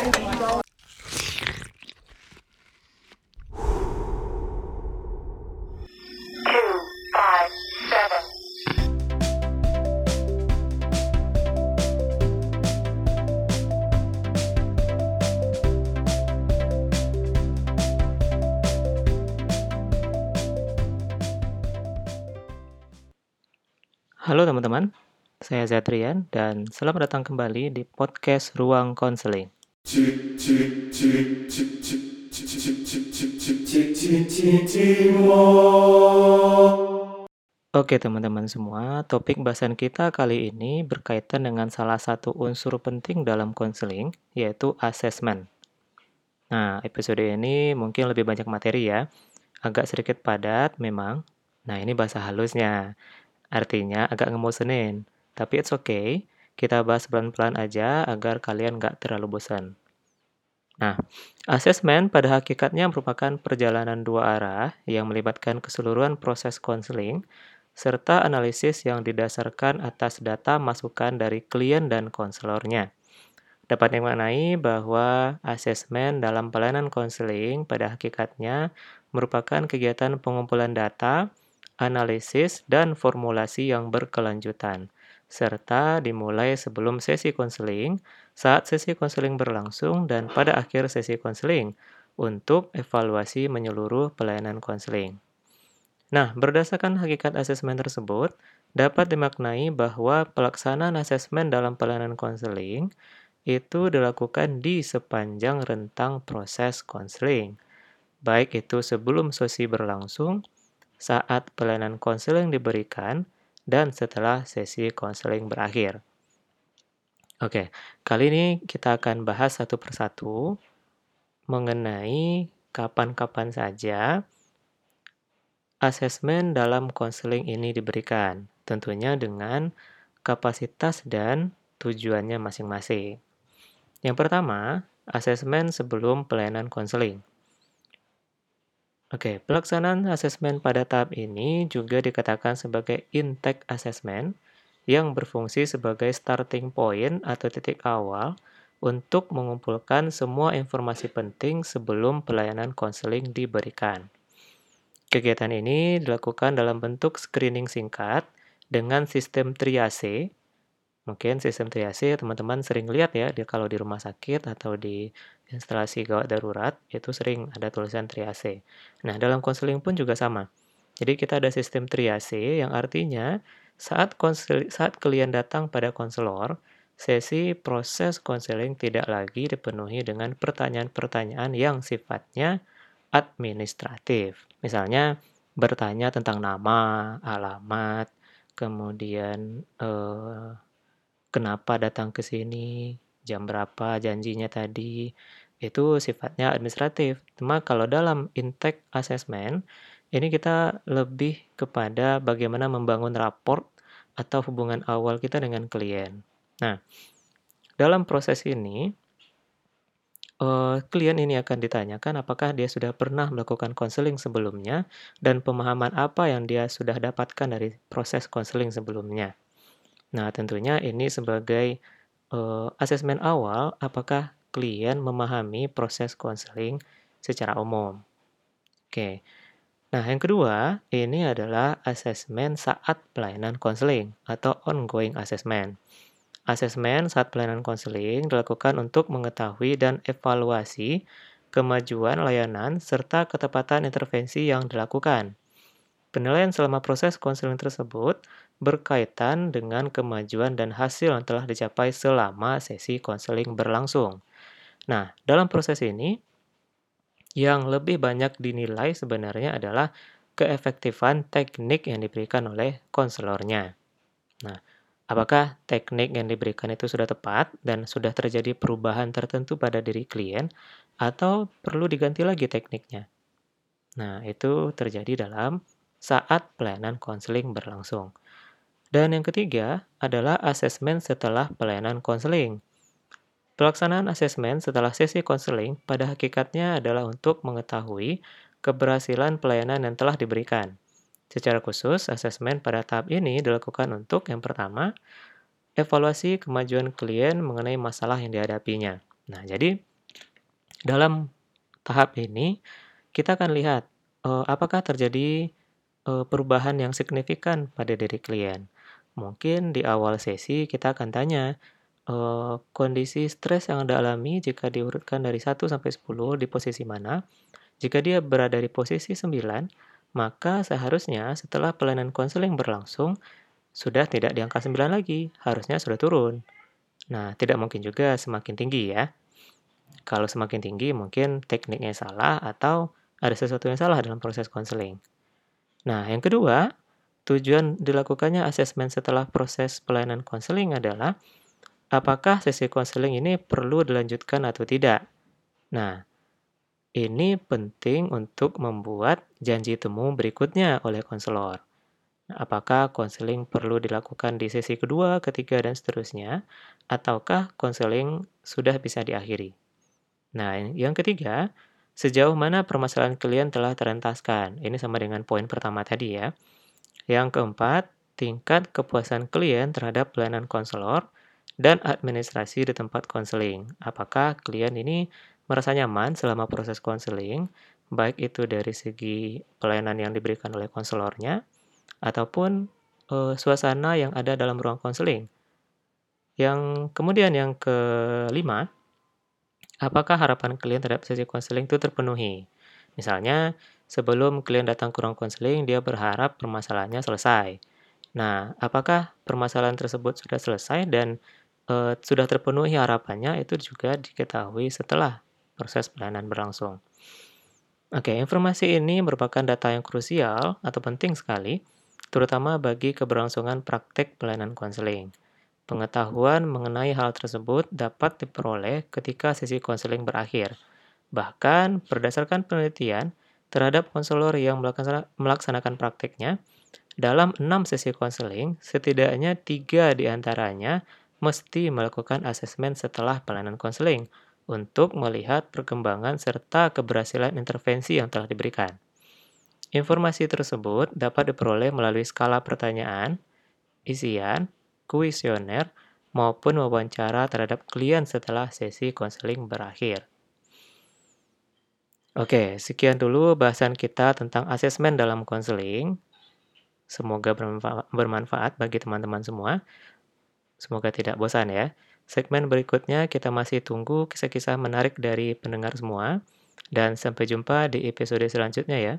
Halo teman-teman, saya Zatrian dan selamat datang kembali di podcast Ruang Konseling. Oke teman-teman semua, topik bahasan kita kali ini berkaitan dengan salah satu unsur penting dalam konseling, yaitu asesmen. Nah, episode ini mungkin lebih banyak materi ya, agak sedikit padat memang. Nah, ini bahasa halusnya, artinya agak ngemosenin. Tapi it's okay, kita bahas pelan-pelan aja agar kalian nggak terlalu bosan. Nah, asesmen pada hakikatnya merupakan perjalanan dua arah yang melibatkan keseluruhan proses konseling serta analisis yang didasarkan atas data masukan dari klien dan konselornya. Dapat dimaknai bahwa asesmen dalam pelayanan konseling pada hakikatnya merupakan kegiatan pengumpulan data, analisis, dan formulasi yang berkelanjutan, serta dimulai sebelum sesi konseling, saat sesi konseling berlangsung, dan pada akhir sesi konseling untuk evaluasi menyeluruh pelayanan konseling. Nah, berdasarkan hakikat asesmen tersebut, dapat dimaknai bahwa pelaksanaan asesmen dalam pelayanan konseling itu dilakukan di sepanjang rentang proses konseling, baik itu sebelum sesi berlangsung, saat pelayanan konseling diberikan, dan setelah sesi konseling berakhir. Oke, kali ini kita akan bahas satu persatu mengenai kapan-kapan saja asesmen dalam konseling ini diberikan, tentunya dengan kapasitas dan tujuannya masing-masing. Yang pertama, asesmen sebelum pelayanan konseling. Oke, pelaksanaan asesmen pada tahap ini juga dikatakan sebagai intake assessment yang berfungsi sebagai starting point atau titik awal untuk mengumpulkan semua informasi penting sebelum pelayanan konseling diberikan. Kegiatan ini dilakukan dalam bentuk screening singkat dengan sistem triase. Mungkin sistem triase teman-teman sering lihat ya di kalau di rumah sakit atau di instalasi gawat darurat itu sering ada tulisan triase. Nah, dalam konseling pun juga sama. Jadi kita ada sistem triase yang artinya saat konsel, saat klien datang pada konselor, sesi proses konseling tidak lagi dipenuhi dengan pertanyaan-pertanyaan yang sifatnya administratif. Misalnya bertanya tentang nama, alamat, kemudian eh, kenapa datang ke sini, jam berapa janjinya tadi, itu sifatnya administratif. Cuma kalau dalam intake assessment, ini kita lebih kepada bagaimana membangun raport atau hubungan awal kita dengan klien. Nah, dalam proses ini, eh, klien ini akan ditanyakan apakah dia sudah pernah melakukan konseling sebelumnya dan pemahaman apa yang dia sudah dapatkan dari proses konseling sebelumnya. Nah, tentunya ini sebagai eh, asesmen awal apakah klien memahami proses konseling secara umum. Oke. Nah, yang kedua, ini adalah asesmen saat pelayanan konseling atau ongoing assessment. Asesmen saat pelayanan konseling dilakukan untuk mengetahui dan evaluasi kemajuan layanan serta ketepatan intervensi yang dilakukan. Penilaian selama proses konseling tersebut berkaitan dengan kemajuan dan hasil yang telah dicapai selama sesi konseling berlangsung. Nah, dalam proses ini, yang lebih banyak dinilai sebenarnya adalah keefektifan teknik yang diberikan oleh konselornya. Nah, apakah teknik yang diberikan itu sudah tepat dan sudah terjadi perubahan tertentu pada diri klien atau perlu diganti lagi tekniknya? Nah, itu terjadi dalam saat pelayanan konseling berlangsung. Dan yang ketiga adalah asesmen setelah pelayanan konseling. Pelaksanaan asesmen setelah sesi konseling pada hakikatnya adalah untuk mengetahui keberhasilan pelayanan yang telah diberikan. Secara khusus, asesmen pada tahap ini dilakukan untuk yang pertama, evaluasi kemajuan klien mengenai masalah yang dihadapinya. Nah, jadi Dalam tahap ini, kita akan lihat uh, apakah terjadi uh, perubahan yang signifikan pada diri klien. Mungkin di awal sesi kita akan tanya, uh, kondisi stres yang Anda alami jika diurutkan dari 1 sampai 10 di posisi mana? Jika dia berada di posisi 9, maka seharusnya setelah pelayanan konseling berlangsung, sudah tidak di angka 9 lagi, harusnya sudah turun. Nah, tidak mungkin juga semakin tinggi ya. Kalau semakin tinggi mungkin tekniknya salah atau ada sesuatu yang salah dalam proses konseling. Nah, yang kedua, tujuan dilakukannya asesmen setelah proses pelayanan konseling adalah apakah sesi konseling ini perlu dilanjutkan atau tidak. Nah, ini penting untuk membuat janji temu berikutnya oleh konselor. Apakah konseling perlu dilakukan di sesi kedua, ketiga, dan seterusnya, ataukah konseling sudah bisa diakhiri? Nah, yang ketiga, sejauh mana permasalahan klien telah terentaskan. Ini sama dengan poin pertama tadi ya. Yang keempat, tingkat kepuasan klien terhadap pelayanan konselor dan administrasi di tempat konseling. Apakah klien ini merasa nyaman selama proses konseling, baik itu dari segi pelayanan yang diberikan oleh konselornya, ataupun uh, suasana yang ada dalam ruang konseling. Yang kemudian yang kelima, apakah harapan klien terhadap sesi konseling itu terpenuhi? Misalnya, sebelum klien datang ke ruang konseling, dia berharap permasalahannya selesai. Nah, apakah permasalahan tersebut sudah selesai dan e, sudah terpenuhi harapannya itu juga diketahui setelah proses pelayanan berlangsung. Oke, informasi ini merupakan data yang krusial atau penting sekali terutama bagi keberlangsungan praktek pelayanan konseling. Pengetahuan mengenai hal tersebut dapat diperoleh ketika sesi konseling berakhir. Bahkan, berdasarkan penelitian terhadap konselor yang melaksanakan prakteknya, dalam enam sesi konseling, setidaknya tiga di antaranya mesti melakukan asesmen setelah pelayanan konseling untuk melihat perkembangan serta keberhasilan intervensi yang telah diberikan. Informasi tersebut dapat diperoleh melalui skala pertanyaan, isian, kuesioner, maupun wawancara terhadap klien setelah sesi konseling berakhir. Oke, sekian dulu bahasan kita tentang asesmen dalam konseling. Semoga bermanfaat bagi teman-teman semua. Semoga tidak bosan ya. Segmen berikutnya kita masih tunggu kisah-kisah menarik dari pendengar semua. Dan sampai jumpa di episode selanjutnya ya.